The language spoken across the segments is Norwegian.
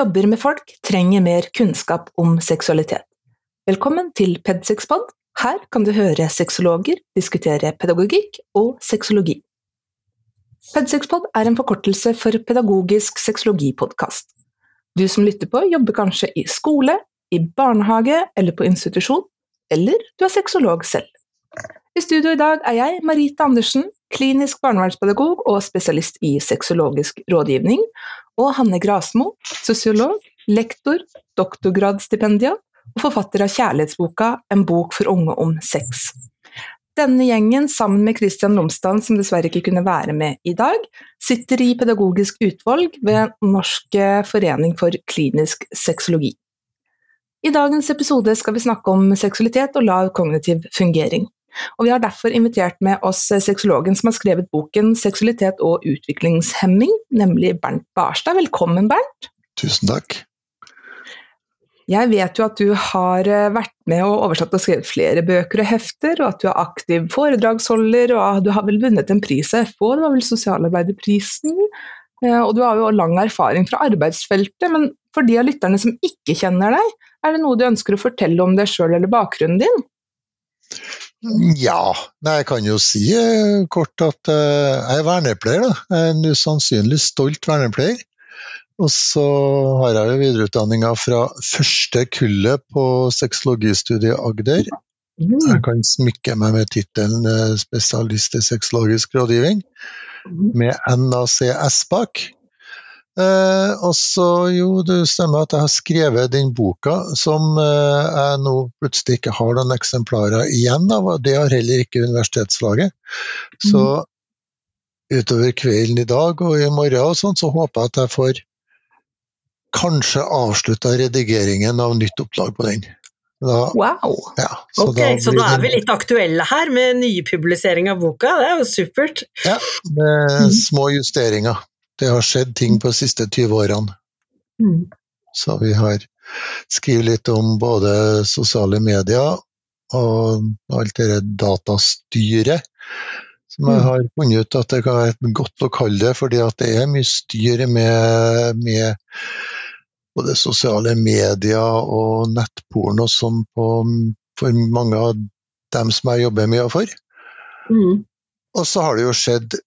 Jobber med folk, trenger mer kunnskap om seksualitet. Velkommen til Pedsexpod. Her kan du høre sexologer diskutere pedagogikk og sexologi. Pedsexpod er en forkortelse for Pedagogisk sexologipodkast. Du som lytter på, jobber kanskje i skole, i barnehage eller på institusjon, eller du er sexolog selv. I studio i dag er jeg, Marita Andersen, klinisk barnevernspedagog og spesialist i sexologisk rådgivning, og Hanne Grasmo, sosiolog, lektor, doktorgradsstipendiat og forfatter av kjærlighetsboka En bok for unge om sex. Denne gjengen, sammen med Kristian Lomsdalen, som dessverre ikke kunne være med i dag, sitter i pedagogisk utvalg ved Norsk forening for klinisk sexologi. I dagens episode skal vi snakke om seksualitet og lav kognitiv fungering. Og Vi har derfor invitert med oss sexologen som har skrevet boken 'Seksualitet og utviklingshemming', nemlig Bernt Barstad. Velkommen, Bernt. Tusen takk. Jeg vet jo at du har eh, vært med og oversatt og skrevet flere bøker og hefter, og at du er aktiv foredragsholder, og du har vel vunnet en pris av FH, det var vel Sosialarbeiderprisen? Eh, og du har jo lang erfaring fra arbeidsfeltet, men for de av lytterne som ikke kjenner deg, er det noe du ønsker å fortelle om deg sjøl eller bakgrunnen din? Ja, jeg kan jo si eh, kort at eh, jeg er vernepleier. Da. Jeg er en usannsynlig stolt vernepleier. Og så har jeg jo videreutdanninga fra første kullet på sexologistudiet Agder. Mm. Jeg kan smykke meg med tittelen eh, spesialist i sexologisk rådgivning, mm. med NACS bak. Eh, og så, jo, det stemmer at jeg har skrevet den boka, som eh, jeg nå plutselig ikke har noen eksemplarer igjen av, og det har heller ikke universitetslaget. Så mm. utover kvelden i dag og i morgen og sånn, så håper jeg at jeg får kanskje avslutta redigeringen av nytt opplag på den. Da, wow! Ja, så ok, da så da er vi litt aktuelle her med nypublisering av boka, det er jo supert. Ja, med mm. små justeringer. Det har skjedd ting på de siste 20 årene. Mm. Så vi har skrevet litt om både sosiale medier og alt det datastyret. Som jeg mm. har funnet ut at det kan være godt å kalle det, fordi det er mye styr med, med både sosiale medier og nettporno som på, for mange av dem som jeg jobber mye for. Mm. Og så har det jo skjedd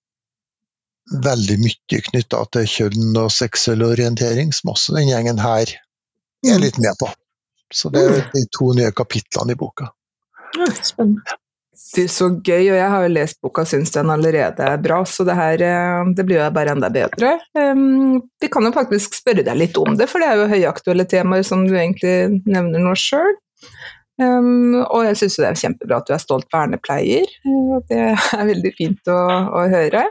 veldig mye knytta til kjønn og seksuell orientering, som også den gjengen her er litt med på. Så det er de to nye kapitlene i boka. Spennende. Det er så gøy, og jeg har jo lest boka og syns den allerede er bra, så det her eh, det blir jo bare enda bedre. Um, vi kan jo faktisk spørre deg litt om det, for det er jo høyaktuelle temaer som du egentlig nevner nå sjøl. Um, og jeg syns det er kjempebra at du er stolt vernepleier, og det er veldig fint å, å høre.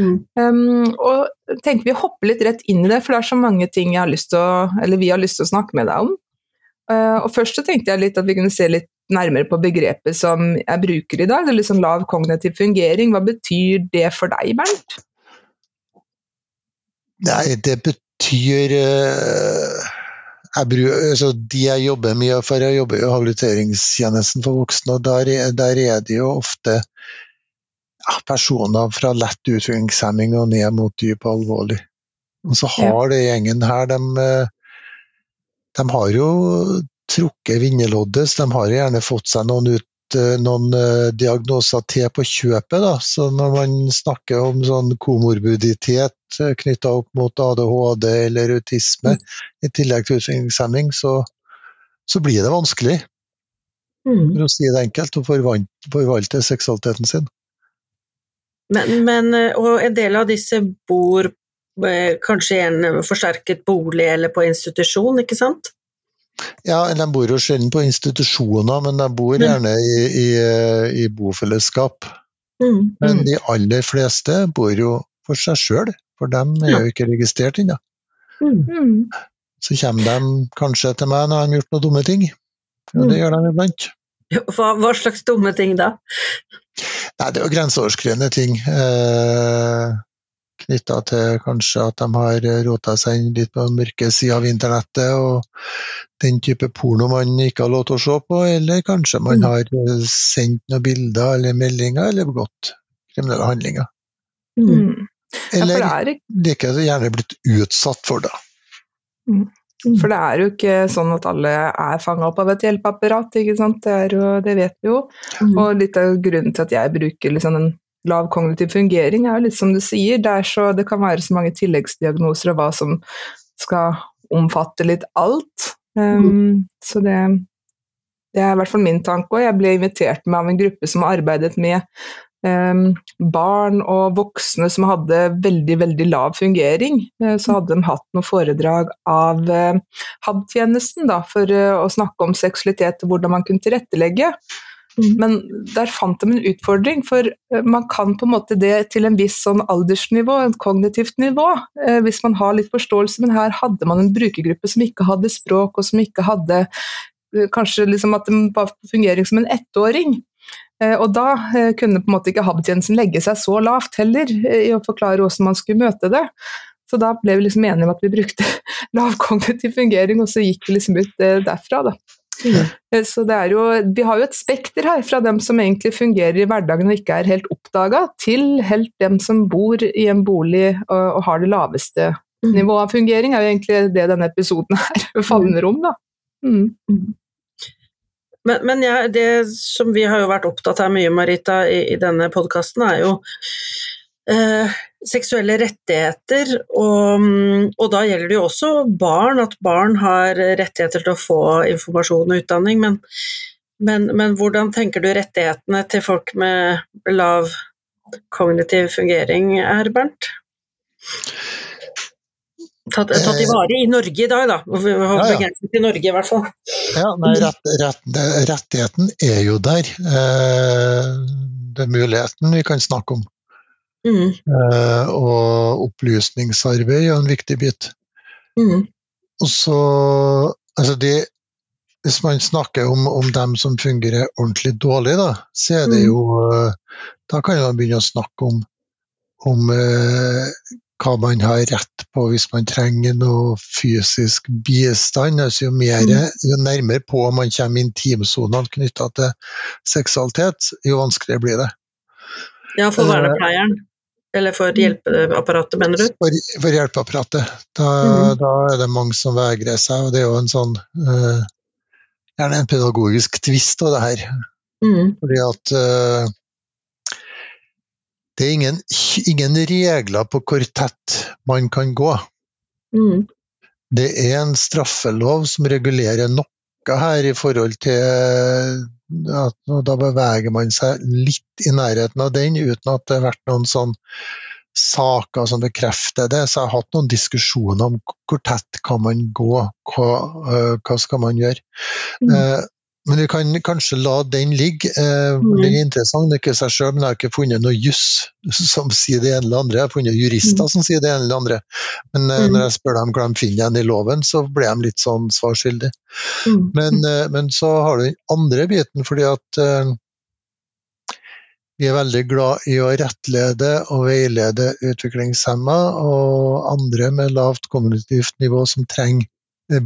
Mm. Um, og tenker vi hopper litt rett inn i det, for det er så mange ting jeg har lyst til å, eller vi har lyst til å snakke med deg om. Uh, og først så tenkte jeg litt at vi kunne se litt nærmere på begrepet som jeg bruker i dag, det er liksom lav kognitiv fungering. Hva betyr det for deg, Bernt? Nei, det betyr uh, jeg altså, De jeg jobber mye for, jeg jobber i habiliteringstjenesten for voksne, og der, der er det jo ofte ja, personer fra lett utviklingshemming og ned mot dyp og alvorlig. Og så har ja. det gjengen her, de, eh, de, har jo trukket vinnerloddet, så de har gjerne fått seg noen, ut, noen uh, diagnoser til på kjøpet. Da. Så når man snakker om sånn komorbiditet knytta opp mot ADHD eller autisme, mm. i tillegg til utviklingshemming, så, så blir det vanskelig. Mm. For å si det enkelt, å forvalte seksualiteten sin. Men, men, eh, og en del av disse bor eh, kanskje i en forsterket bolig eller på institusjon, ikke sant? Ja, de bor jo sjelden på institusjoner, men de bor mm. gjerne i, i, i bofellesskap. Mm. Men mm. de aller fleste bor jo for seg sjøl, for de er jo ikke registrert ennå. Mm. mm. Så kommer de kanskje til meg når de har gjort noen dumme ting. Og det gjør de iblant. Hva, hva slags dumme ting da? Nei, det er jo grenseoverskridende ting. Eh, Knytta til kanskje at de har rota seg litt på den mørke sida av internettet, og den type porno man ikke har lov til å se på, eller kanskje man mm. har sendt noen bilder eller meldinger eller begått kriminelle handlinger. Mm. Eller ja, like gjerne blitt utsatt for det. Mm. For det er jo ikke sånn at alle er fanga opp av et hjelpeapparat, ikke sant? Det, jo, det vet vi jo. Mm. Og litt av grunnen til at jeg bruker liksom en lav kognitiv fungering, er jo litt som du sier, det, så, det kan være så mange tilleggsdiagnoser og hva som skal omfatte litt alt. Um. Så det, det er i hvert fall min tanke, og jeg ble invitert med av en gruppe som arbeidet med um, barn og voksne som hadde veldig, veldig lav fungering. Uh, så hadde de hatt noen foredrag av uh, HAB-tjenesten for uh, å snakke om seksualitet og hvordan man kunne tilrettelegge. Mm. Men der fant de en utfordring, for man kan på en måte det til en viss sånn aldersnivå, et kognitivt nivå, hvis man har litt forståelse, men her hadde man en brukergruppe som ikke hadde språk, og som ikke hadde kanskje liksom at de var fungering som en ettåring. Eh, og da eh, kunne på en måte ikke Habtjensen legge seg så lavt heller eh, i å forklare hvordan man skulle møte det. Så da ble vi liksom enige om at vi brukte lavkognitiv fungering, og så gikk vi liksom ut derfra, da. Mm. Så det er jo, Vi har jo et spekter her, fra dem som egentlig fungerer i hverdagen og ikke er helt oppdaga, til helt dem som bor i en bolig og, og har det laveste mm. nivået av fungering, er jo egentlig det denne episoden her favner om. da. Mm. mm. Men, men ja, det som vi har jo vært opptatt av mye, Marita, i, i denne podkasten, er jo eh, seksuelle rettigheter. Og, og, da gjelder det jo også barn, at barn har rettigheter til å få informasjon og utdanning. Men, men, men hvordan tenker du rettighetene til folk med lav kognitiv fungering er, Bernt? tatt, tatt i eh, vare i Norge i dag, da. Begrenset i Norge, i hvert fall. Ja, nei, rett, rett, rettigheten er jo der. Eh, det er muligheten vi kan snakke om. Mm. Eh, og opplysningsarbeid er en viktig bit. Mm. Og så altså de, Hvis man snakker om, om, dem som fungerer ordentlig dårlig, da, så er det mm. jo Da kan man begynne å snakke om, om hva man har rett på hvis man trenger noe fysisk bistand. Altså jo, mer, mm. jo nærmere på man kommer intimsonene knytta til seksualitet, jo vanskeligere blir det. Ja, for vernepleieren? Eller for hjelpeapparatet, mener du? For, for hjelpeapparatet. Da, mm. da, er det mange som vegrer seg, og det er jo en sånn uh, Gjerne en pedagogisk tvist av det her. Mm. Fordi at uh, det er ingen, ingen, regler på hvor tett man kan gå. Mm. Det er en straffelov som regulerer noe her i forhold til at da beveger man seg litt i nærheten av den, uten at det har vært noen sånn saker som bekrefter det. Så jeg har hatt noen diskusjoner om hvor tett kan man gå, hva, uh, hva skal man gjøre. Mm. Men vi kan kanskje la den ligge. Eh, mm. Den er interessant ikke seg sjøl, men jeg har ikke funnet noe juss som sier det ene eller andre. Jeg har funnet jurister mm. som sier det ene eller andre. Men eh, mm. når jeg spør dem hva de finner igjen i loven, så blir de litt sånn svarskyldige. Men, eh, men, så har du den andre biten, fordi at vi er veldig glad i å rettlede og veilede utviklingshemma og andre med lavt kommunitivt nivå som trenger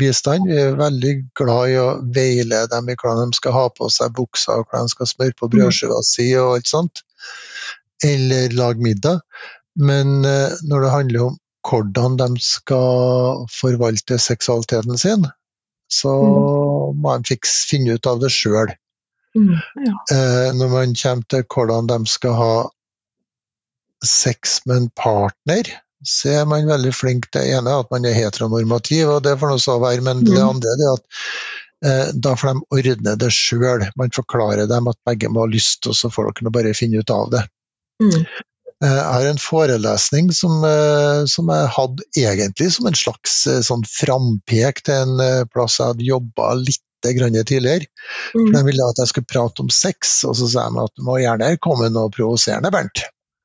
bistand. Vi er veldig glad i å veilede dem i hvordan de skal ha på seg buksa, og hvordan de skal smøre på brødskiva si og alt sånt. Eller lage middag. Men eh, når det handler om hvordan de skal forvalte seksualiteten sin, så mm. må de finne ut av det sjøl. Mm, ja. Eh, når man kommer til hvordan de skal ha sex med en partner, så er man veldig flink til det ene, at man er heteronormativ, og det får nå så være, men det mm. andre er at eh, da får de ordne det sjøl. Man forklarer dem at begge må ha lyst, og så får dere bare finne ut av det. Mm. Eh, jeg har en forelesning som, eh, som, jeg hadde egentlig som en slags eh, sånn frampek til en plass jeg hadde jobba litt tidligere. Mm. For De ville at jeg skulle prate om sex, og så sa de at du må gjerne komme noe provoserende, Bernt.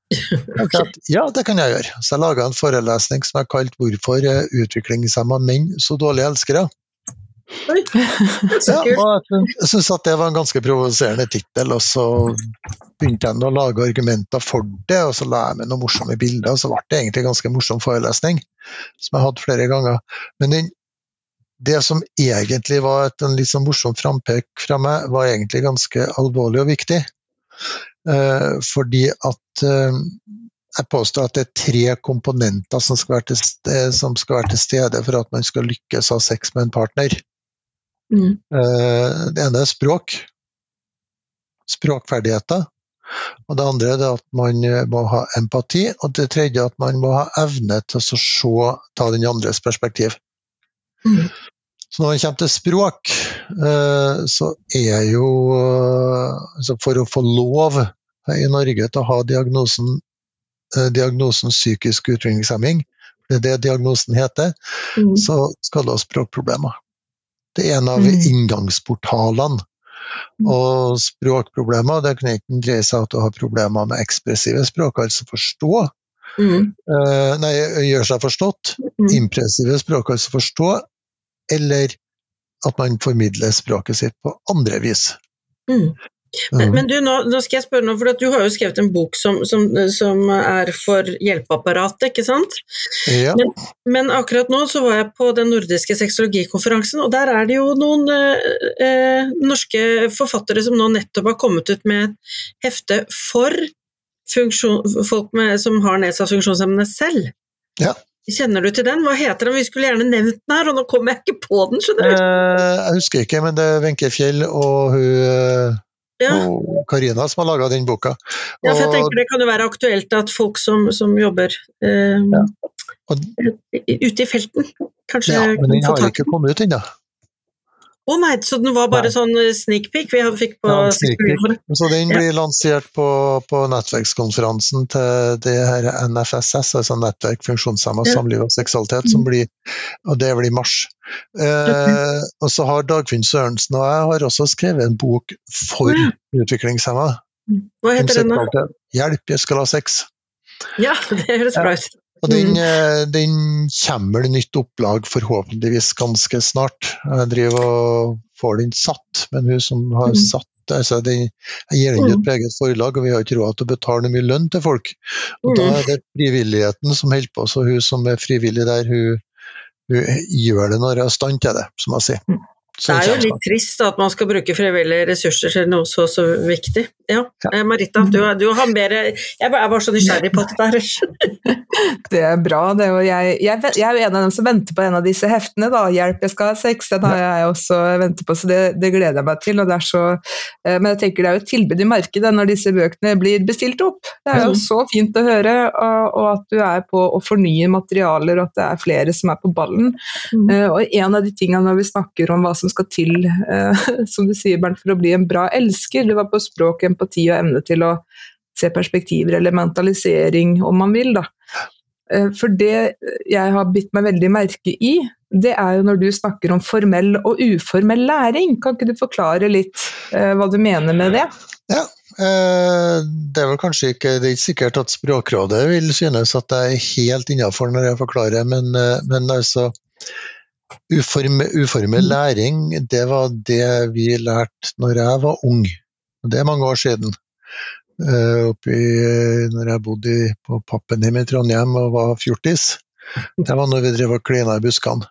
Okay. Ja, det kan jeg gjøre. Så jeg laga en forelesning som jeg kalte 'Hvorfor utviklingshemma menn så dårlige elskere'. Ja, jeg syns at det var en ganske provoserende tittel, og så begynte jeg å lage argumenter for det, og så la jeg med noen morsomme bilder, og så ble det egentlig en ganske morsom forelesning, som jeg hadde flere ganger. Men den, det som egentlig var et en litt sånn morsom frampek fra meg, var egentlig ganske alvorlig og viktig. Eh, fordi at eh, jeg påstår at det er tre komponenter som skal, være til stede, som skal være til stede for at man skal lykkes ha sex med en partner. Mm. Eh, Det ene er språk. Språkferdigheter. Og det andre er at man eh, må ha empati. Og det tredje er at man må ha evne til å se, ta den andres perspektiv. Mm. Så når det kommer til språk, eh, så er jo eh, altså For å få lov i Norge til å ha diagnosen, eh, diagnosen psykisk utviklingshemming, det er det diagnosen heter, Mm. så skal du ha språkproblemer. Det er en av Mm. inngangsportalene. Mm. Og språkproblemer, det kan ikke dreie seg om at du har problemer med ekspressive språk, altså forstå. Mm. Nei, gjør seg forstått. Mm. Impressive språk, altså forstå. Eller at man formidler språket sitt på andre vis. Mm. Men, Mhm. men du, nå, nå skal jeg spørre noe, for du har jo skrevet en bok som, som, som er for hjelpeapparatet, ikke sant? Ja. Men akkurat nå så var jeg på den nordiske sexologikonferansen, og der er det jo noen eh, eh, norske forfattere som nå nettopp har kommet ut med et hefte for funksjon, folk med, som har nedsatt funksjonsevne selv. Ja. Kjenner du til den? Hva heter den? Vi skulle gjerne nevnt den her, og nå kommer jeg ikke på den, skjønner du. Eh, jeg husker ikke, men det er Wenche Fjell og hun eh, Ja. og Karina som har laga den boka. Ja, for jeg tenker Det kan jo være aktuelt at folk som, som jobber eh, og- ute i felten, kanskje ja, men kan den har ikke kommet ut ennå. Å nei, så den var bare Nei. sånn eh, sneak peek vi fikk på Ja. Så den Ja. blir lansert på, på nettverkskonferansen til det her NFSS, altså Nettverk funksjonshemma Ja. samliv og seksualitet, Mm. som blir, og det blir i mars. Eh, og så har Dagfinn Sørensen og jeg har også skrevet en bok for Ja. utviklingshemma. Hva heter den da? Hjelp, jeg skal ha sex. Ja, det høres bra ut. Og den, Mm. eh, den kommer det nytt opplag forhåpentligvis ganske snart. Jeg driver og får den satt, men hun som har Mm. satt altså den, Jeg gir den Mm. et eget forlag, og vi har ikke råd til å betale mye lønn til folk. Og Da Mm. er det frivilligheten som holder på, så hun som er frivillig der, hun, hun gjør det når hun er i stand til det, som jeg sier. Så Det er jo litt trist at man skal bruke frivillige ressurser til noe så så viktig. Ja, Ja. eh, Marita, du, du har mer Jeg er bare så nysgjerrig på det der. Det er bra. Det, er jeg, jeg, jeg er jo en av dem som venter på en av disse heftene. da, 'Hjelp, jeg skal ha sex'. Den har jeg også ventet på, så det, det gleder jeg meg til. så, eh, Men jeg tenker det er jo et tilbud i markedet når disse bøkene blir bestilt opp. Det er jo Mhm. så fint å høre, og, og at du er på å fornye materialer, og at det er flere som er på ballen. Mm. Eh, og en av de tingene når vi snakker om hva som skal til, eh, som du sier, Bernt, for å bli en bra elsker, det var på språk, empati og evne til å se perspektiver, eller mentalisering, om man vil, da. Eh, For det jeg har bitt meg veldig merke i, det er jo når du snakker om formell og uformell læring. Kan ikke du forklare litt eh, hva du mener med det? Ja, eh, det er vel kanskje ikke Det er ikke sikkert at Språkrådet vil synes at jeg er helt innafor når jeg forklarer, men, men altså uform, Uformell læring, det var det vi lærte når jeg var ung. Det er mange år siden. Eh, oppi, når jeg bodde på på Pappenheim i Trondheim og var fjortis. Det var når vi drev og klina i buskene.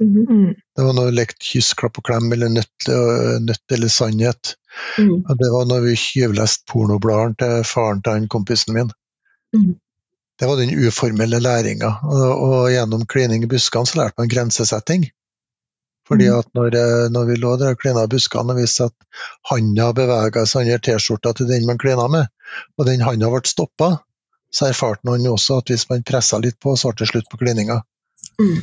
Mhm. Mm. Det var når vi lekte kyss, klapp og klem eller nøtt, nøtt eller sannhet. Mm. Og det var når vi tjuvleste pornobladene til faren til han kompisen min. Mm. Det var den uformelle læringa. Og, og gjennom klining i buskene så lærte man grensesetting. Fordi Mhm. at når, eh, når vi lå der og klina buskene og visste at handa bevega seg under T-skjorta til den man klina med, og den handa ble stoppa, så erfarte man også at hvis man pressa litt på, så ble det slutt på klininga. Mm.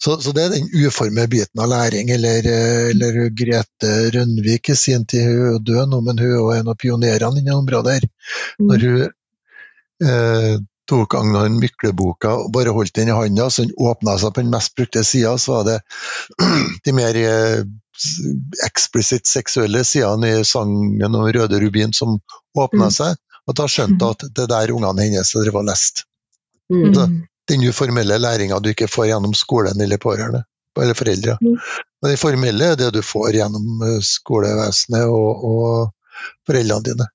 Så, så det er den uformede biten av læring, eller, eh, eller Grete Rønvik i sin tid, hun er død nå, men hun er en av pionerene innen området her. Når hun eh, tok Agnar Mykle-boka og bare holdt den i handa, så den åpna seg på den mest brukte sida, så var det de mer eh, eksplisitt seksuelle sidene i sangen om Røde rubin som åpna Mm. seg, og da skjønte hun at det der ungene hennes drev og leste. Mm. Så- Den uformelle læringa du ikke får gjennom skolen eller pårørende, eller foreldre. Mm. Men det formelle er det du får gjennom eh, skolevesenet og, og foreldrene dine.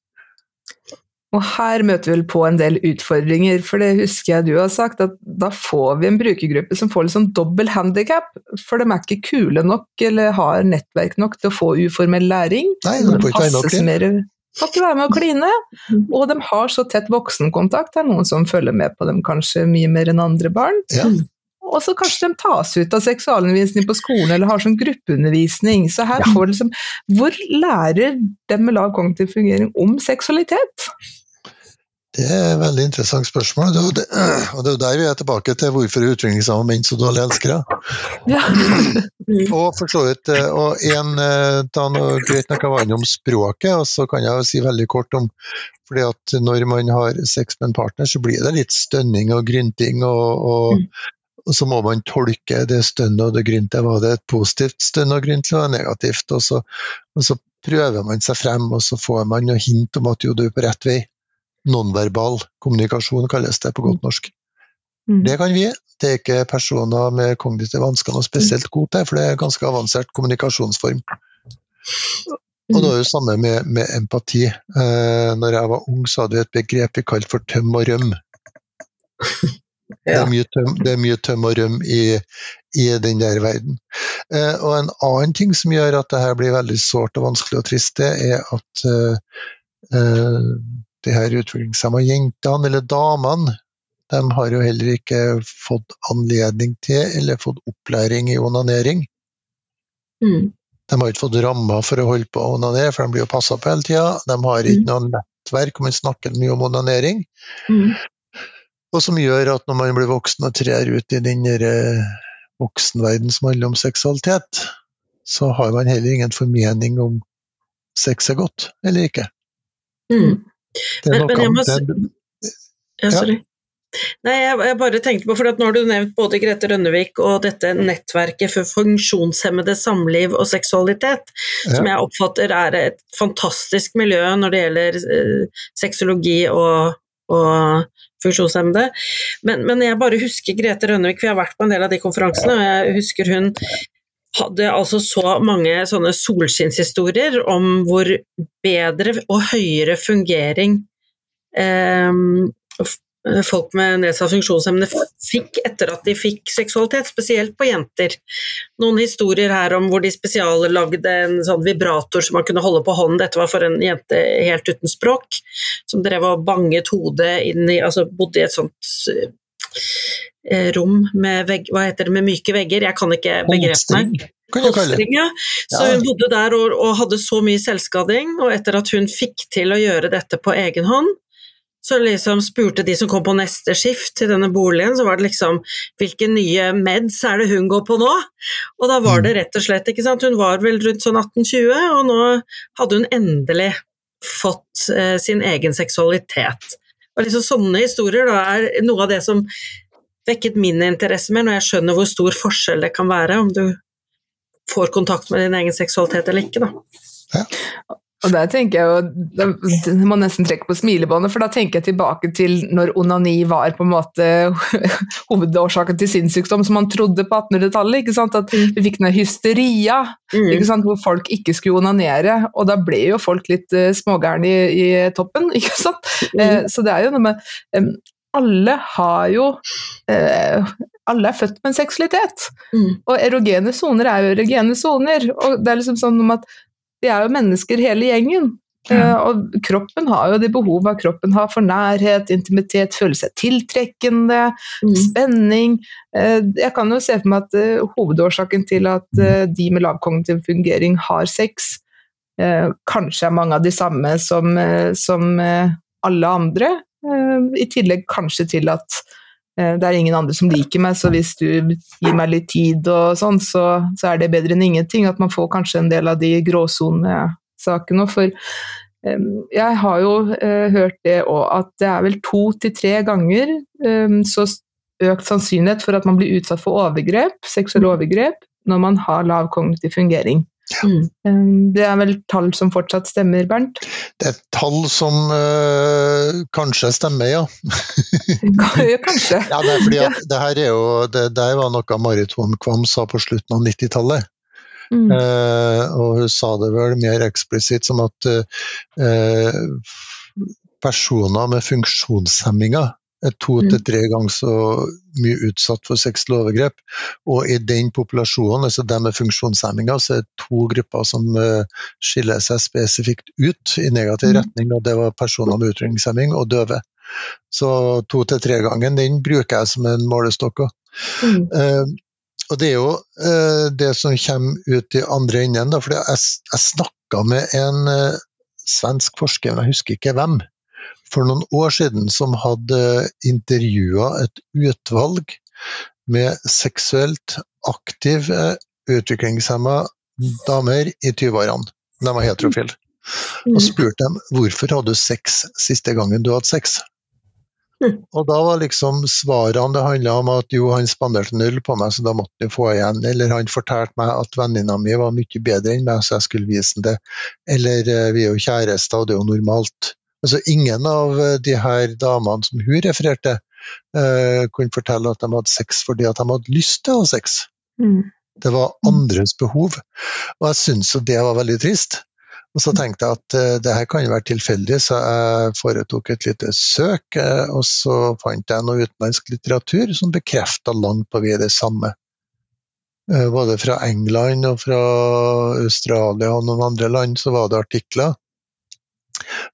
Og her møter vi vel på en del utfordringer, for det husker jeg du har sagt, at da får vi en brukergruppe som får litt sånn dobbel handikap, for de er ikke kule nok eller har nettverk nok til å få uformell læring. Nei, de får ikke være ikke med å kline. Og de har så tett voksenkontakt. Det er noen som følger med på dem kanskje mye mer enn andre barn. Ja. Og så kanskje de tas ut av seksualundervisning på skolen, eller har sånn gruppeundervisning. Så her får liksom Hvor lærer de med lav kognitiv fungering om seksualitet? Det er et veldig interessant spørsmål, og det, og det er jo der vi er tilbake til hvorfor er utviklingshemmede menn så dårlige elskere. Ja. Og for så vidt, eh, og en, da ta noe greit jeg var innom språket, og så kan jeg jo si veldig kort om fordi at når man har sex med en partner, så blir det litt stønning og grynting, og, og, og så må man tolke det stønnet og det gryntet. Var det et positivt stønn og grynt eller negativt? Og så, og så prøver man seg frem, og så får man noe hint om at jo, du er på rett vei. Nonverbal kommunikasjon kalles det på godt norsk. Mm. Det kan vi. Det er ikke personer med kognitive vansker noe spesielt gode til, for det er ganske avansert kommunikasjonsform. Og det er jo samme med, med empati. Eh, når jeg var ung, så hadde vi et begrep vi kalte for tøm og røm. Det er tøm, det er mye tøm og røm i, i den der verden. Eh, og en annen ting som gjør at det her blir veldig sårt og vanskelig og trist, det er at eh, eh, de her utviklingshemma jentene, eller damene, de har jo heller ikke fått anledning til eller fått opplæring i onanering. Mm. De har ikke fått rammer for å holde på å onanere, for de blir jo passa på hele tida. De har ikke noe nettverk, og man snakker mye om onanering. Mm. Og som gjør at når man blir voksen og trer ut i den eh, voksenverden som handler om seksualitet, så har man heller ingen formening om sex er godt eller ikke. Mm. Men- men jeg må Ja, sorry. Nei, jeg, bare tenkte på, for nå har du nevnt både Grete Rønnevik og dette nettverket for funksjonshemmede samliv og seksualitet, som jeg oppfatter er et fantastisk miljø når det gjelder eh, sexologi og, og funksjonshemmede. Men, men jeg bare husker Grete Rønnevik, for jeg har vært på en del av de konferansene, og jeg husker hun hadde altså så mange sånne solskinnshistorier om hvor bedre og høyere fungering eh, folk med nedsatt funksjonshemmede fikk etter at de fikk seksualitet, spesielt på jenter. Noen historier her om hvor de spesiallagde en sånn vibrator som man kunne holde på hånden, dette var for en jente helt uten språk, som drev og banget hodet inn i, altså bodde i et sånt rom med, vegg, det, med myke vegger, jeg kan ikke begrepene. Polstring, ja. Så hun bodde der og, og hadde så mye selvskading, og etter at hun fikk til å gjøre dette på egen hånd, så liksom spurte de som kom på neste skift til denne boligen, så var det liksom hvilke nye meds er det hun går på nå? Og da var det rett og slett, ikke sant, hun var vel rundt sånn 18-20, og nå hadde hun endelig fått eh, sin egen seksualitet. Og liksom sånne historier da er noe av det som vekket min interesse mer, når jeg skjønner hvor stor forskjell det kan være om du får kontakt med din egen seksualitet eller ikke, da. Og der tenker jeg jo, da jeg må nesten trekke på smilebåndet, for da tenker jeg tilbake til når onani var på en måte hovedårsaken til sinnssykdom, som man trodde på 1800-tallet. ikke sant? At vi fikk den hysteria, ikke Mm. sant? hvor folk ikke skulle onanere, og da ble jo folk litt uh, smågærne i, i toppen, ikke sant? Uh, så det er jo noe med um, Alle har jo eh, Alle er født med en seksualitet. Mm. Og erogene soner er jo erogene soner. Og det er liksom sånn at vi er jo mennesker hele gjengen. Eh, og kroppen har jo de behova kroppen har for nærhet, intimitet, føle seg tiltrekkende, Mm. spenning. Eh, jeg kan jo se for meg at eh, hovedårsaken til at de med lav kognitiv fungering har sex, kanskje er mange av de samme som, som alle andre. I tillegg kanskje til at det er ingen andre som liker meg, så hvis du gir meg litt tid og sånn, så, så er det bedre enn ingenting. At man får kanskje en del av de gråsonesakene. For eh, jeg har jo eh, hørt det òg, at det er vel to til tre ganger eh, så økt sannsynlighet for at man blir utsatt for overgrep, seksuelle overgrep, når man har lav kognitiv fungering. Mm. Det er vel tall som fortsatt stemmer, Bernt? Det er tall som øh, kanskje stemmer, ja. Kanskje. ja det, er fordi at det her er jo, det det var noe Marit Holm Kvam sa på slutten av 90-tallet. Mm. Eh, og hun sa det vel mer eksplisitt som at eh, personer med funksjonshemminger er to til tre ganger så mye utsatt for seksuelle overgrep. Og i den populasjonen, altså de med funksjonshemninger, så er det to grupper som uh, skiller seg spesifikt ut i negativ retning, og det var personer med utviklingshemming og døve. Så to til tre ganger, den bruker jeg som en målestokk. Mm. Uh, og det er jo uh, det som kommer ut i andre enden. Da, for jeg, jeg snakka med en svensk forsker, men jeg husker ikke hvem, for noen år siden som hadde intervjua et utvalg med seksuelt aktive utviklingshemma damer i 20-årene. De var heterofile. Og spurte dem hvorfor hadde du sex siste gangen du hadde sex. Og da var liksom svarene det handla om at jo, han spanderte null på meg, så da måtte han få igjen. Eller han fortalte meg at venninna mi var mye bedre enn meg, så jeg skulle vise ham det. Eller eh, vi er jo kjærester, og det er jo normalt. Altså Ingen av eh, de her damene som hun refererte, uh, kunne fortelle at de hadde sex fordi at de hadde lyst til å ha sex. Mm. Det var andres behov. Og jeg syns jo det var veldig trist. Og så tenkte jeg at uh, det her kan jo være tilfeldig, så jeg foretok et lite søk. Uh, og så fant jeg noe utenlandsk litteratur som bekrefta langt på vei det samme. Uh, både fra England og fra Australia og noen andre land så var det artikler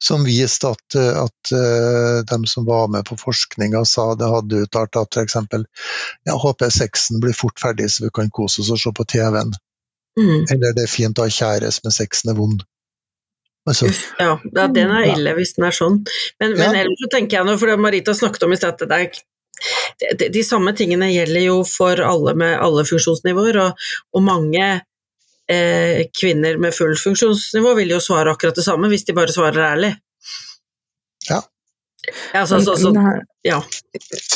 som viste at, at de som var med på forskninga sa det hadde uttalt at f.eks. Ja, håper sexen blir fort ferdig så vi kan kose oss og se på TV-en. Mm. Eller det er fint å ha kjæreste, men sexen er vond. Altså. Ja, ja, den er ille hvis den er sånn. Men, men ja. ellers så tenker jeg nå, for Marita snakket om i sted at det er de, de, samme tingene gjelder jo for alle med alle funksjonsnivåer, og, og mange eh, kvinner med full funksjonsnivå vil jo svare akkurat det samme hvis de bare svarer ærlig. Ja. Ja, så, så, så, ja.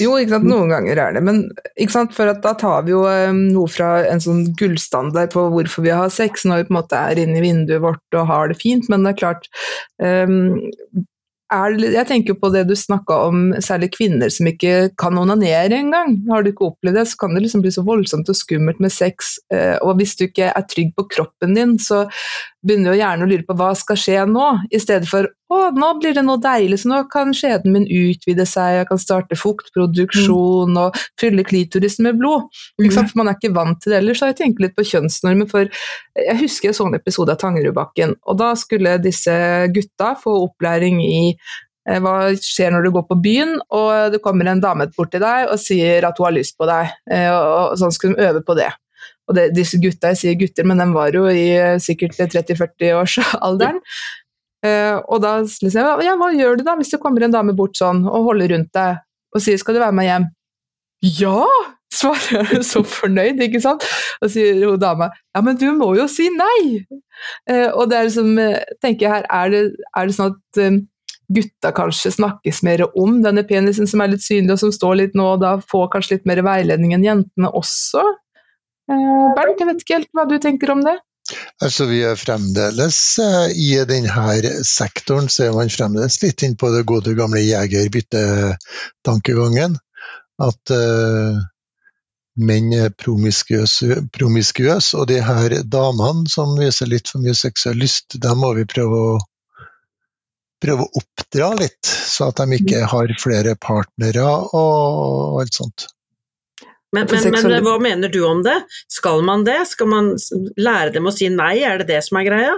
Jo, ikke sant, noen ganger er det, men ikke sant, for da tar vi jo um, noe fra en sånn gullstandard på hvorfor vi har sex, når vi på en måte er inne i vinduet vårt og har det fint, men det er klart um, er, jeg tenker på det du snakka om, særlig kvinner som ikke kan onanere engang. Har du ikke opplevd det, så kan det liksom bli så voldsomt og skummelt med sex. Eh, og hvis du ikke er trygg på kroppen din, så begynner jo gjerne å lure på hva skal skje nå, i stedet for å, nå blir det noe deilig, så nå kan skjeden min utvide seg, jeg kan starte fuktproduksjon mm. og fylle klitorisen med blod. Mm. For man er ikke vant til det ellers. Så har jeg tenkt litt på kjønnsnormer, for jeg husker en sånn episode av Tangerudbakken, og da skulle disse gutta få opplæring i eh, hva skjer når du går på byen og det kommer en dame bort til deg og sier at hun har lyst på deg, eh, og sånn skulle de øve på det. Og det, disse gutta, jeg sier gutter, men de var jo i eh, sikkert 30-40-årsalderen. Uh, og da liksom, ja, hva gjør du da hvis det kommer en dame bort sånn og holder rundt deg og sier skal du være med hjem? Ja! svarer hun så fornøyd, ikke sant? Og sier hun dama ja, men du må jo si nei! Uh, og det er liksom, tenker jeg her, er det, er det sånn at um, gutta kanskje snakkes mer om denne penisen som er litt synlig og som står litt nå, og da får kanskje litt mer veiledning enn jentene også? Uh, Bernt, jeg vet ikke helt hva du tenker om det? Altså, vi er fremdeles uh, I denne sektoren så er man fremdeles litt inne på det gode gamle jegerbyttetankegangen. At uh, menn er promiskuøse, promiskuøs, og de her damene som viser litt for mye seksuell lyst, dem må vi prøve å, prøve å oppdra litt, så at de ikke mm. har flere partnere og alt sånt. Men, men, men, hva mener du om det? Skal man det? Skal man lære dem å si nei, er det det som er greia?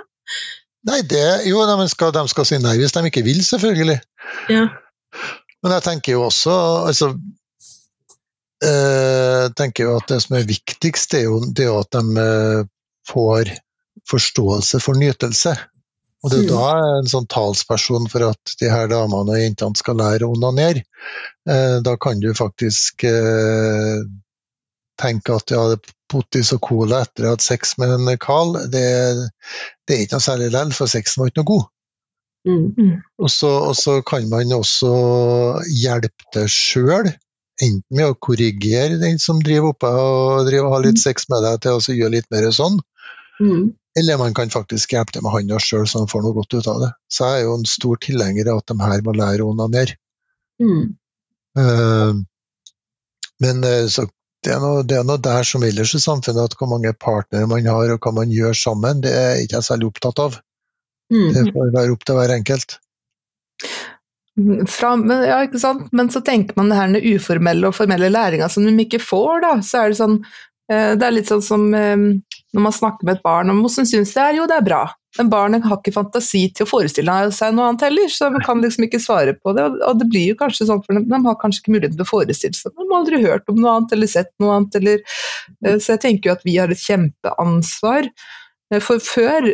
Nei, det, jo, de skal, de skal si nei hvis de ikke vil, selvfølgelig. Ja. Men jeg tenker jo også altså, øh, tenker jo at det som er viktigst, er jo det at de øh, får forståelse for nytelse. Og det er mm. da en sånn talsperson for at de her damene og jentene skal lære å onanere. Eh, da kan du faktisk eh, tenke at ja, potis og cola etter å ha hatt sex med en Carl, det, det, er ikke noe særlig likevel, for sexen var ikke noe god. Mm. mm. Og, så, og, så, kan man også hjelpe til sjøl, enten med å korrigere den som driver oppe og driver og har litt mm. sex med deg, til å gjøre litt mer sånn. Mm. Eller man kan faktisk hjelpe til med handa sjøl, så han får noe godt ut av det. Så jeg er jo en stor tilhenger av at de her må lære å onanere. Mm. Uh, men uh, så det er, noe, det er noe der som ellers i samfunnet, at hvor mange partnere man har og hva man gjør sammen, det er ikke jeg særlig opptatt av. Mm. Det får være opp til hver enkelt. fra, ja, ikke sant? men så tenker man det her den uformelle og formelle læringa som de ikke får, da. Så er det sånn Det er litt sånn som eh, når man snakker med et barn om hvordan syns det er, jo det er bra. Men barnet har ikke fantasi til å forestille seg noe annet heller, så man kan liksom ikke svare på det. Og det blir jo kanskje sånn for de har kanskje ikke mulighet til å forestille seg De har aldri hørt om noe annet eller sett noe annet, eller eh, Så jeg tenker jo at vi har et kjempeansvar Eh, for før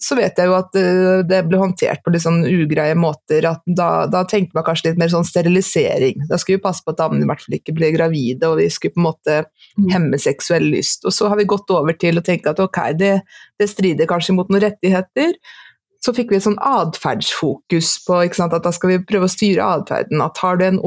så vet jeg jo at eh, det ble håndtert på litt sånn ugreie måter. at Da, da tenkte man kanskje litt mer sånn sterilisering. Da skulle vi passe på at damene i hvert fall ikke ble gravide, og vi skulle på en måte mm. hemme seksuell lyst. Og så har vi gått over til å tenke at ok, det, det strider kanskje mot noen rettigheter. Så fikk vi et sånn atferdsfokus på at da skal vi prøve å styre atferden. At har du en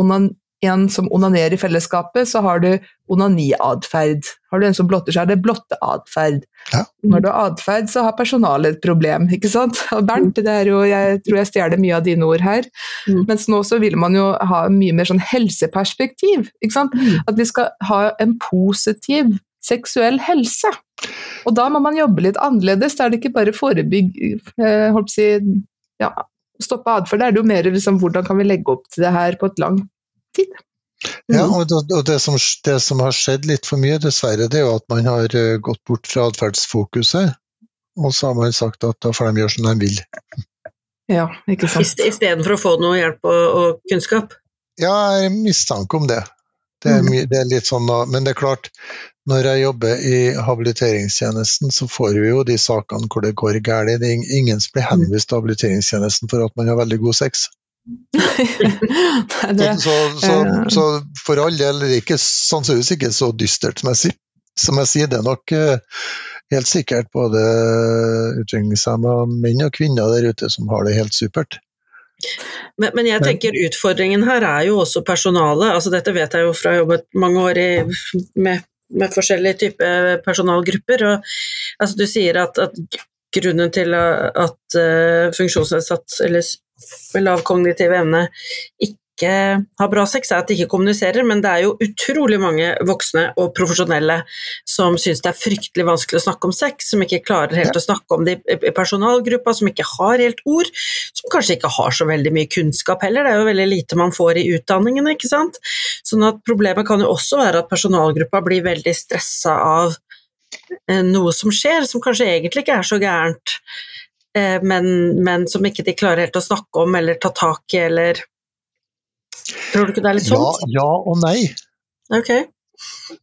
en som onanerer i fellesskapet, så har du onaniatferd. Har du en som blotter, så er det blotteatferd. Ja. Når du har atferd, så har personalet et problem, ikke sant. Og Bernt, det er jo, jeg tror jeg stjeler mye av dine ord her, mm. mens nå så vil man jo ha mye mer sånn helseperspektiv. ikke sant. Mm. At vi skal ha en positiv seksuell helse. Og da må man jobbe litt annerledes. Da er det ikke bare forebygg, eh, holdt på å si, ja, stoppe atferd. Da er det jo mer liksom, hvordan kan vi legge opp til det her på et langt tid. Ja, mm. og det som, det som, har skjedd litt for mye, dessverre, det er jo at man har eh, gått bort fra atferdsfokuset. Og så har man sagt at da får de gjøre som de vil. Ja, ikke sant. Istedenfor å få noe hjelp og, og, kunnskap? Ja, jeg har mistanke om det. Det er, mm. det er, litt sånn da, Men det er klart, når jeg jobber i habiliteringstjenesten, så får vi jo de sakene hvor det går galt. Det er ingen som blir henvist til habiliteringstjenesten for at man har veldig god sex. Det, så, så, så, for all del det ikke sannsynligvis ikke så dystert som jeg, som jeg sier. Det er nok uh, helt sikkert både utviklingshemma menn og kvinner der ute som har det helt supert. Men, men, jeg tenker utfordringen her er jo også personalet. altså Dette vet jeg jo fra å ha jobbet mange år i, med, med, forskjellige typer personalgrupper. og altså Du sier at, at grunnen til at uh, funksjonsnedsatt eller med lav kognitiv evne ikke har bra sex, er at de ikke kommuniserer, men det er jo utrolig mange voksne og profesjonelle som syns det er fryktelig vanskelig å snakke om sex, som ikke klarer helt å snakke om det i personalgruppa, som ikke har helt ord, som kanskje ikke har så veldig mye kunnskap heller, det er jo veldig lite man får i utdanningene, ikke sant. Sånn at problemet kan jo også være at personalgruppa blir veldig stressa av eh, noe som skjer, som kanskje egentlig ikke er så gærent. Eh, men, men, som ikke de klarer helt å snakke om eller ta tak i, eller Tror du ikke det er litt sånn? Ja, ja og nei. Ok.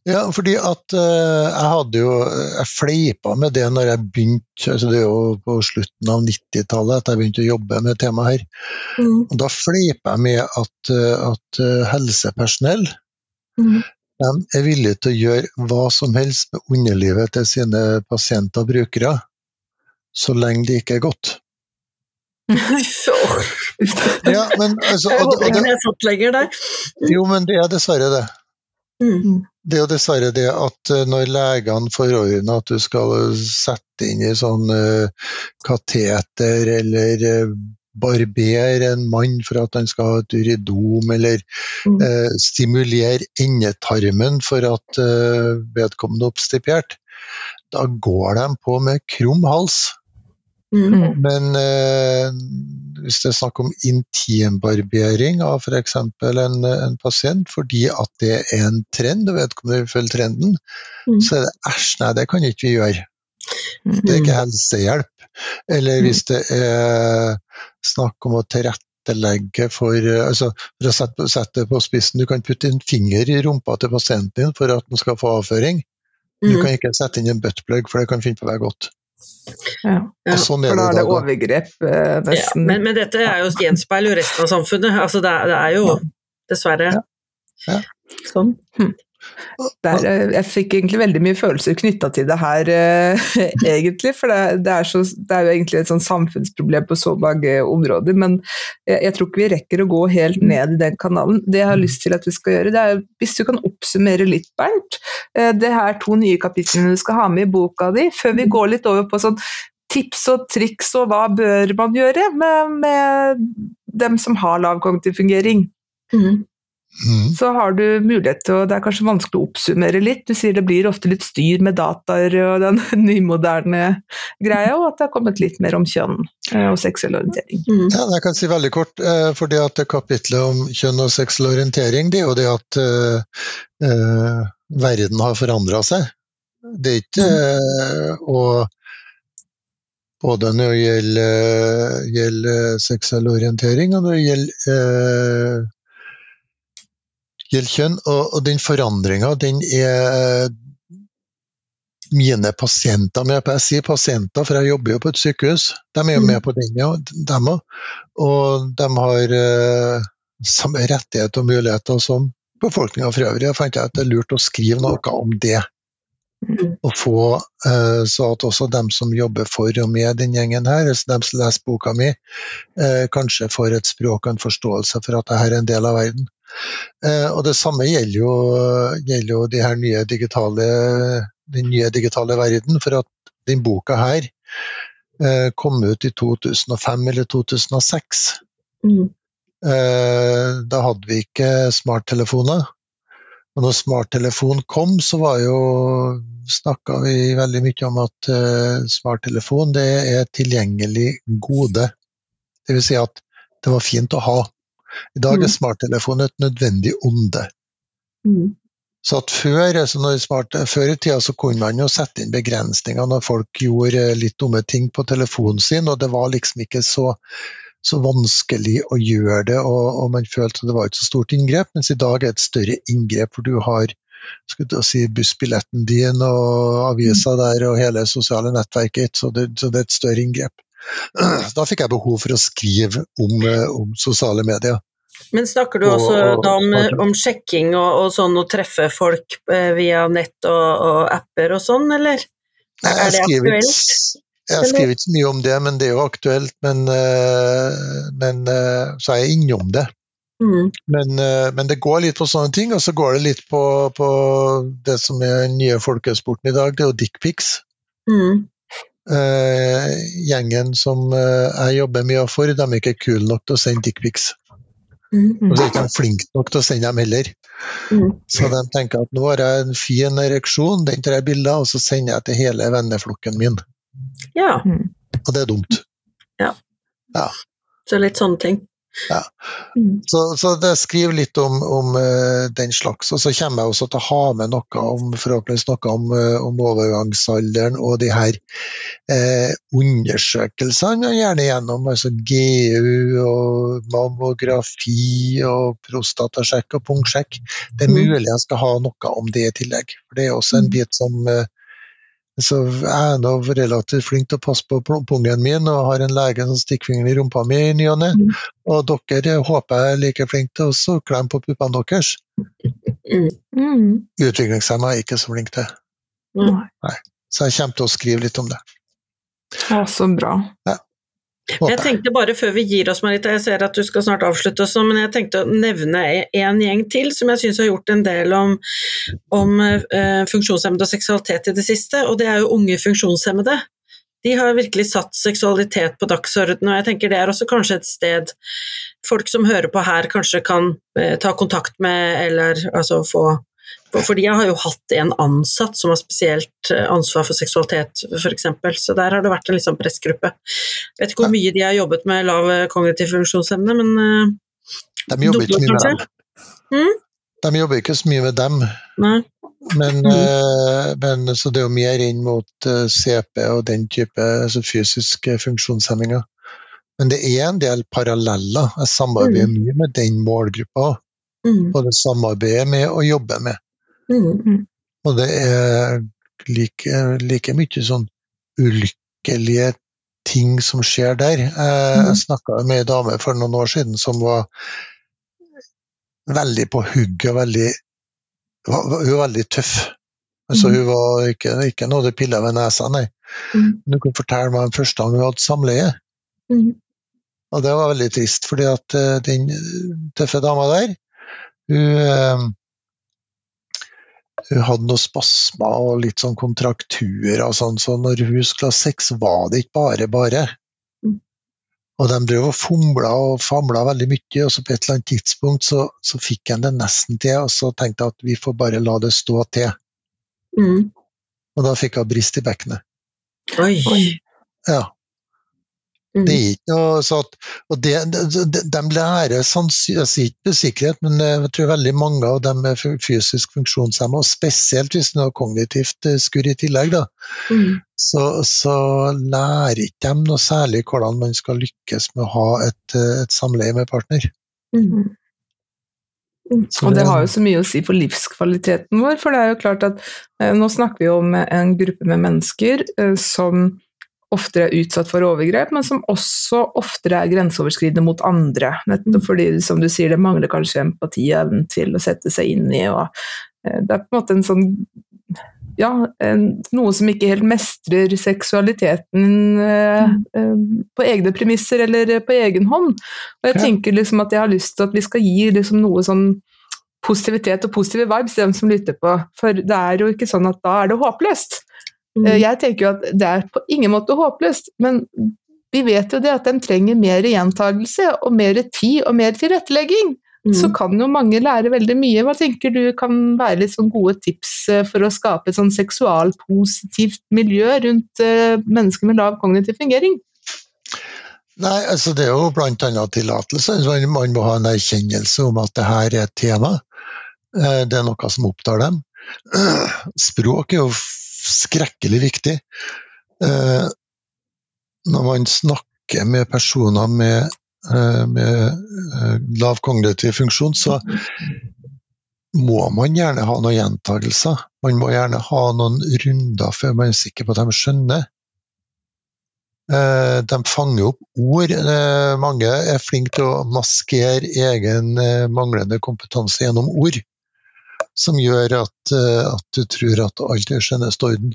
Ja, fordi at uh, jeg hadde jo Jeg fleipa med det når jeg begynte altså Det er jo på slutten av 90-tallet at jeg begynte å jobbe med temaet her. Mm. Og da fleipa jeg med at, uh, at helsepersonell mm. er villige til å gjøre hva som helst med underlivet til sine pasienter og brukere så lenge det ikke er godt. ja, men altså, og, og, det, lenger der. Jo, men det er dessverre det. Mm. Det er jo dessverre det at eh, når legene forordner at du skal sette inn i sånn uh, kateter eller uh, barbere en mann for at han skal ha et uridom, eller mm. eh, stimulere endetarmen for at vedkommende er oppstipert, da går de på med krum hals. Mm. mm. Men eh, hvis det er snakk om intimbarbering av f.eks. En, en pasient fordi at det er en trend, og vedkommende vil følge trenden, mm. så er det æsj, nei, det kan ikke vi gjøre. Det er ikke helsehjelp. Eller mm. hvis det er snakk om å tilrettelegge for altså For å sette, sette det på spissen, du kan putte en finger i rumpa til pasienten din for at den skal få avføring. Du kan ikke sette inn en buttplug, for det kan finne på å være godt. Ja. ja. Sånn for da er det overgrep, eh, nesten. Ja, men, men, dette er jo gjenspeiler jo resten av samfunnet. Altså det, det er jo dessverre sånn. Hm. Der, eh, jeg fikk egentlig veldig mye følelser knytta til det her, uh, egentlig. For det, det, er så, det, er jo egentlig et sånn samfunnsproblem på så mange områder. Men jeg, jeg, tror ikke vi rekker å gå helt ned i den kanalen. Det jeg har lyst til at vi skal gjøre, det er hvis du kan oppsummere litt, Bernt. Uh, det her to nye kapitlene du skal ha med i boka di, før vi går litt over på sånn tips og triks og hva bør man gjøre med, med dem som har lav kognitiv fungering. Mm. Mm. så har du mulighet til og Det er kanskje vanskelig å oppsummere litt. Du sier det blir ofte litt styr med dataer og den nymoderne greia, og at det har kommet litt mer om kjønn eh, og seksuell orientering. Mm. Ja, jeg kan si veldig kort, for fordi at det kapitlet om kjønn og seksuell orientering, det er jo det at uh, uh, verden har forandra seg. Det er ikke eh, og både når det gjelder, gjelder seksuell orientering og når det gjelder, eh, gjelder kjønn. Og, og den forandringa, den er mine pasienter med på. Jeg sier pasienter, for jeg jobber jo på et sykehus. De er jo med på den, ja, dem òg. Og de har eh, samme rettighet og muligheter som befolkninga for øvrig. Jeg fant at det er lurt å skrive noe om det. Og få eh, så at også dem som jobber for og med den gjengen her, altså dem som leser boka mi, eh, kanskje får et språk og en forståelse for at dette er en del av verden. Eh, og det samme gjelder jo, gjelder jo de her nye digitale, den nye digitale verden, for at den boka her eh, kom ut i 2005 eller 2006. Mm. Eh, da hadde vi ikke smarttelefoner. Og når smarttelefon kom, så var jo snakka vi veldig mye om at uh, smarttelefon det er et tilgjengelig gode. Det vil si at det var fint å ha. I dag Mm. er smarttelefonen et nødvendig onde. Mm. Så at før, så smart, før i tida så kunne man jo sette inn begrensninger når folk gjorde eh, litt dumme ting på telefonen sin, og det var liksom ikke så, så vanskelig å gjøre det, og, og man følte det var ikke så stort inngrep, mens i dag er det et større inngrep, for du har si, bussbilletten din og avisa der og hele sosiale nettverket, så det, så det er et større inngrep. Da fikk jeg behov for å skrive om, eh, om sosiale medier. Men snakker du også og- da om, om sjekking og, og sånn å treffe folk eh, via nett og, og apper og sånn, eller? Nei, Er det jeg skriver aktuelt, Jeg skriver ikke så mye om det, men det er jo aktuelt. Men, eh, men så er jeg innom det. Mm. Men, men det går litt på sånne ting, og så går det litt på, på det som er den nye folkesporten i dag, det er jo dickpics. Mm. Eh, gjengen som eh, jeg jobber mye for, de er ikke kule nok til å sende dickpics. Mm. Og så er ikke de flinke nok til å sende dem heller. Mm. Så de tenker at nå har jeg en fin ereksjon, den tar jeg bilde av, og så sender jeg til hele venneflokken min. Ja, Og det er dumt. ja, så litt sånne ting. Mm. Så, så det skriver litt om, om eh, den slags. Og så kommer jeg også til å ha med noe om forhåpentligvis noe om, eh, om overgangsalderen og de her eh, undersøkelsene gjerne gjennom, altså GU og mammografi og prostatasjekk og punktsjekk. Det er Mm. mulig jeg skal ha noe om det i tillegg. For det er også en bit som eh, så jeg er nå relativt flink til å passe på pungen min og har en lege som stikker fingeren i rumpa mi i ny og ne. Mm. Og dere håper jeg er like flinke til å klemme på puppene deres. Mm. Mm. Utviklingshemma er ikke så flink til, Nei. så jeg kommer til å skrive litt om det. Ja, så bra. Håper jeg. tenkte bare før vi gir oss, Marita, jeg ser at du skal snart avslutte også, men jeg tenkte å nevne en gjeng til som jeg syns har gjort en del om, om uh, funksjonshemmede og seksualitet i det siste, og det er jo unge funksjonshemmede. De har virkelig satt seksualitet på dagsordenen, og jeg tenker det er også kanskje et sted folk som hører på her, kanskje kan uh, ta kontakt med, eller altså få for, jeg har jo hatt en ansatt som har spesielt eh, ansvar for seksualitet, f.eks., så der har det vært en sånn pressgruppe. Jeg vet ikke hvor mye de har jobbet med lav eh, kognitiv funksjonsevne, men eh, De jobber ikke mye med dem. Mm? De jobber ikke så mye med dem, nei. men, Mm. men så det er jo mer inn mot CP og den type altså fysiske funksjonshemminger. Men det er en del paralleller. Jeg samarbeider mye med den målgruppa. Mm, Både samarbeider med og jobber med. Mm, Og det er like, like mye sånn ulykkelige ting som skjer der. Jeg, Mhm. snakka med ei dame for noen år siden som var veldig på hugget og veldig Hun var veldig tøff. Altså, Mhm. hun var ikke, ikke noe det pilla ved nesa, nei. Mm. Men Hun kunne fortelle meg om første gang hun hadde samleie. mm, Og det var veldig trist, fordi at eh, den tøffe dama der, hun, eh, hun hadde noen spasmer og litt sånn kontrakturer og sånn, så når hun skulle ha sex, var det ikke bare bare. Mm. Og de drev og fomla og famla veldig mye, og så på et eller annet tidspunkt så, så fikk han det nesten til, og så tenkte jeg at vi får bare la det stå til. Mm. Og da fikk hun brist i bekkenet. Oi. Oi. Ja. Mm. Det er ikke noe så og det, de, de, lærer sannsynligvis ikke med sikkerhet, men eh, jeg tror veldig mange av dem er fysisk funksjonshemma, og spesielt hvis du har kognitivt eh, skurr i tillegg, da, Mm. så, så lærer ikke de noe særlig hvordan man skal lykkes med å ha et, eh, et samleie med partner. Mm. Så Og det har jo så mye å si for livskvaliteten vår, for det er jo klart at nå snakker vi om en gruppe med mennesker som oftere er utsatt for overgrep, men som også oftere er grenseoverskridende mot andre. Nettopp fordi, som du sier, det mangler kanskje empati og evnen til å sette seg inn i, og eh, det er på en måte en sånn ja, en, noe som ikke helt mestrer seksualiteten eh, eh, på egne premisser eller på egen hånd. Og jeg Ja. tenker liksom at jeg har lyst til at vi skal gi liksom noe sånn positivitet og positive vibes til dem som lytter på, for det er jo ikke sånn at da er det håpløst. Mm. Eh, Jeg tenker jo at det er på ingen måte håpløst, men vi vet jo det at de trenger mer gjentagelse og mer tid og mer tilrettelegging. Mm. Så kan jo mange lære veldig mye. Hva tenker du kan være litt sånn gode tips eh, for å skape et sånn seksualpositivt miljø rundt eh, mennesker med lav kognitiv fungering? Nei, altså det er jo annet tillatelse. Man, må ha en erkjennelse om at det her er et tema. Det er noe som opptar dem. Språk er jo skrekkelig viktig. Eh, Når man snakker med personer med, eh, med eh, lav kognitiv funksjon, så må man gjerne ha noen gjentagelser. Man må gjerne ha noen runder før man er sikker på at de skjønner. Eh, De fanger opp ord. Eh, Mange er flinke til å maskere egen eh, manglende kompetanse gjennom ord, som gjør at, eh, at du tror at alt er skjønneste orden.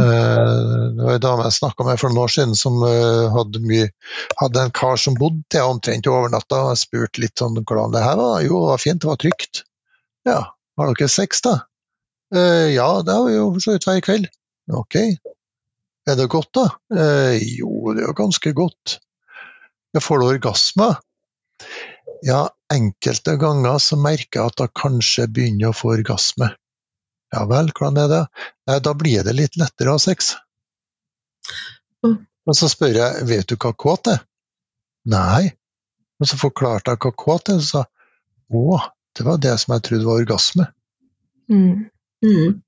Eh, Det var en dame jeg snakka med for noen år siden som eh, hadde, mye, hadde en kar som bodde til omtrent over natta. Jeg spurte litt sånn hvordan det her var. Jo, det var fint, det var trygt. Ja, har dere sex, da? «Eh, ja, det har vi jo for så vidt hver kveld. Ok. Er det godt, da? «Eh, jo, det er jo ganske godt. Jeg får du orgasme? Ja, enkelte ganger så merker jeg at jeg kanskje begynner å få orgasme. Ja vel, hvordan er det? Nei, da blir det litt lettere å ha sex. Og så spør jeg, vet du hva kåt er? Nei. Og så forklarte jeg hva kåt er, og sa å, det var det som jeg trodde var orgasme. Mm. Mm.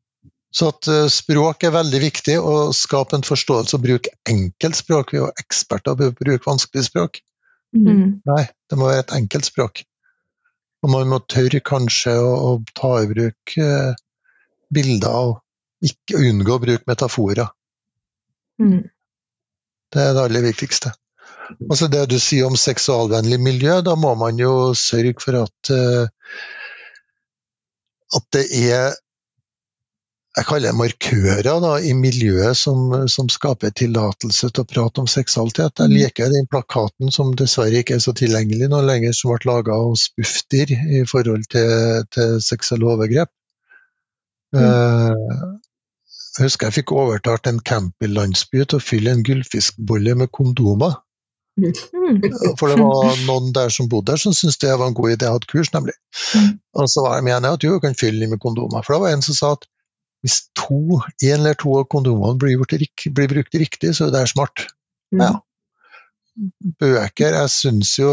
Så at eh, språk er veldig viktig, å skape en forståelse og bruke enkelt språk. Vi er jo eksperter på å bruke vanskelig språk. Mm. Nei, det må være et enkelt språk. Og man må tørre kanskje å, å ta i bruk eh, bilder og ikke unngå å bruke metaforer. Mm. Det er det aller viktigste. Altså det du sier om seksualvennlig miljø, da må man jo sørge for at eh, at det er jeg kaller det markører da, i miljøet som, som skaper tillatelse til å prate om seksualitet. Jeg liker den plakaten som dessverre ikke er så tilgjengelig nå lenger, som ble laga hos Bufdir i forhold til, til seksuelle overgrep. Eh, jeg husker jeg fikk overtalt en campinglandsby til å fylle en gullfiskbolle med kondomer. Mm. For det var noen der som bodde der som syntes det var en god idé. Jeg hadde kurs, nemlig. Mm. Og så var de enige at jo, du kan fylle den med kondomer. For det var en som sa at hvis to, en eller to av kondomene blir, blir brukt riktig, så er det smart. Ja. Bøker Jeg syns jo,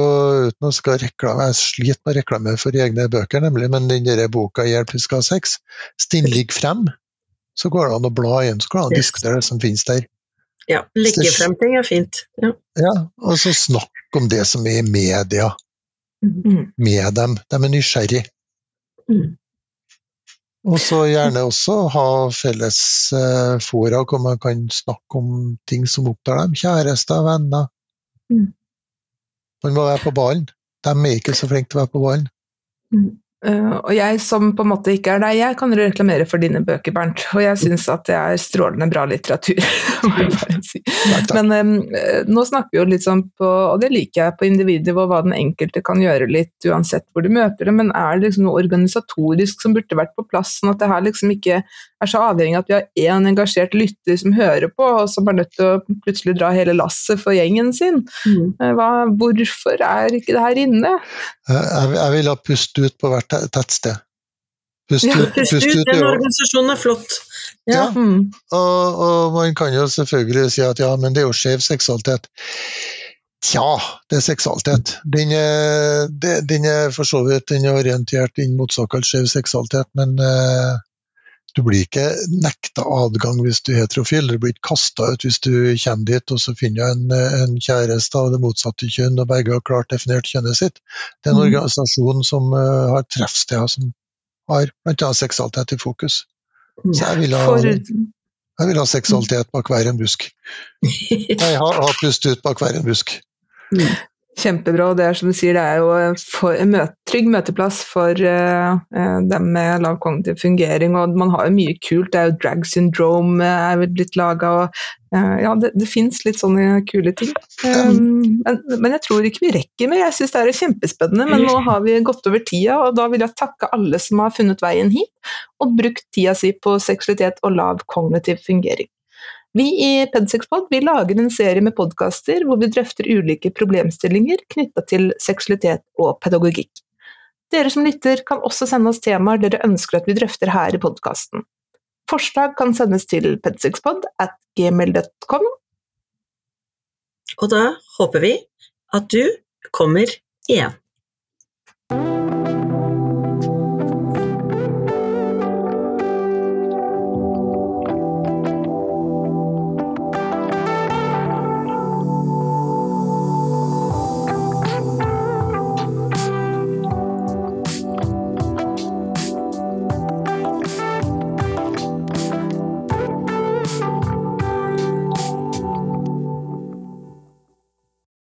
uten å skal reklame, jeg sliter med å reklamere for egne bøker, nemlig, men den der boka 'Hjelp, vi skal ha sex', den frem, så går det an å bla igjen, så går det an å diskutere det som finnes der. Ja, legge frem ting er fint. Ja. Ja, Og så snakk om det som er i media Mm. med dem. De er nysgjerrige. Mm. Og så gjerne også ha felles eh, fora hvor man kan snakke om ting som opptar dem. Kjærester, venner. Mm. Man må være på ballen. De er ikke så flinke til å være på ballen. Mm. Uh, og jeg som på en måte ikke er deg, jeg kan reklamere for dine bøker, Bernt. Og jeg syns at det er strålende bra litteratur, må jeg bare si. Men um, nå snakker vi jo litt sånn på, og det liker jeg, på individnivå, hva den enkelte kan gjøre litt uansett hvor du møter det, men er det liksom noe organisatorisk som burde vært på plass, sånn at det her liksom ikke er så avhengig av at vi har én engasjert lytter som hører på, og som er nødt til å plutselig dra hele lasset for gjengen sin. Mm. Hva, hvorfor er ikke det her inne? Jeg, jeg vil ha pustet ut på hvert tettsted. Pust ja, ut, pust ut, den organisasjonen er flott. Ja, ja mm. og, og, man kan jo selvfølgelig si at ja, men det er jo skjev seksualitet. Tja, det er seksualitet. Den er, den er for så vidt den er orientert inn mot såkalt skjev seksualitet, men uh, du blir ikke nekta adgang hvis du er heterofil. Du blir ikke kasta ut hvis du kommer dit og så finner en, en kjæreste av det motsatte kjønn og begge har klart definert kjønnet sitt. Det er en mm. organisasjon som uh, har treffsteder som har bl.a. seksualitet i fokus. Så jeg vil ha, jeg vil ha seksualitet bak hver en busk. Jeg har, ha pust ut bak hver en busk. Kjempebra. og Det er som du sier, det er jo en møte, trygg møteplass for uh, dem med lav kognitiv fungering. og Man har jo mye kult. Det er jo drag syndrome er blitt laga. Uh, ja, det, det fins litt sånne kule ting. Um, men, men, jeg tror ikke vi rekker mer. Jeg syns det er kjempespennende, men nå har vi gått over tida, og da vil jeg takke alle som har funnet veien hit, og brukt tida si på seksualitet og lav kognitiv fungering. Vi i Pedsexpod vi lager en serie med podkaster hvor vi drøfter ulike problemstillinger knytta til seksualitet og pedagogikk. Dere som lytter kan også sende oss temaer dere ønsker at vi drøfter her i podkasten. Forslag kan sendes til pedsexpod at gmail.com. Og da håper vi at du kommer igjen.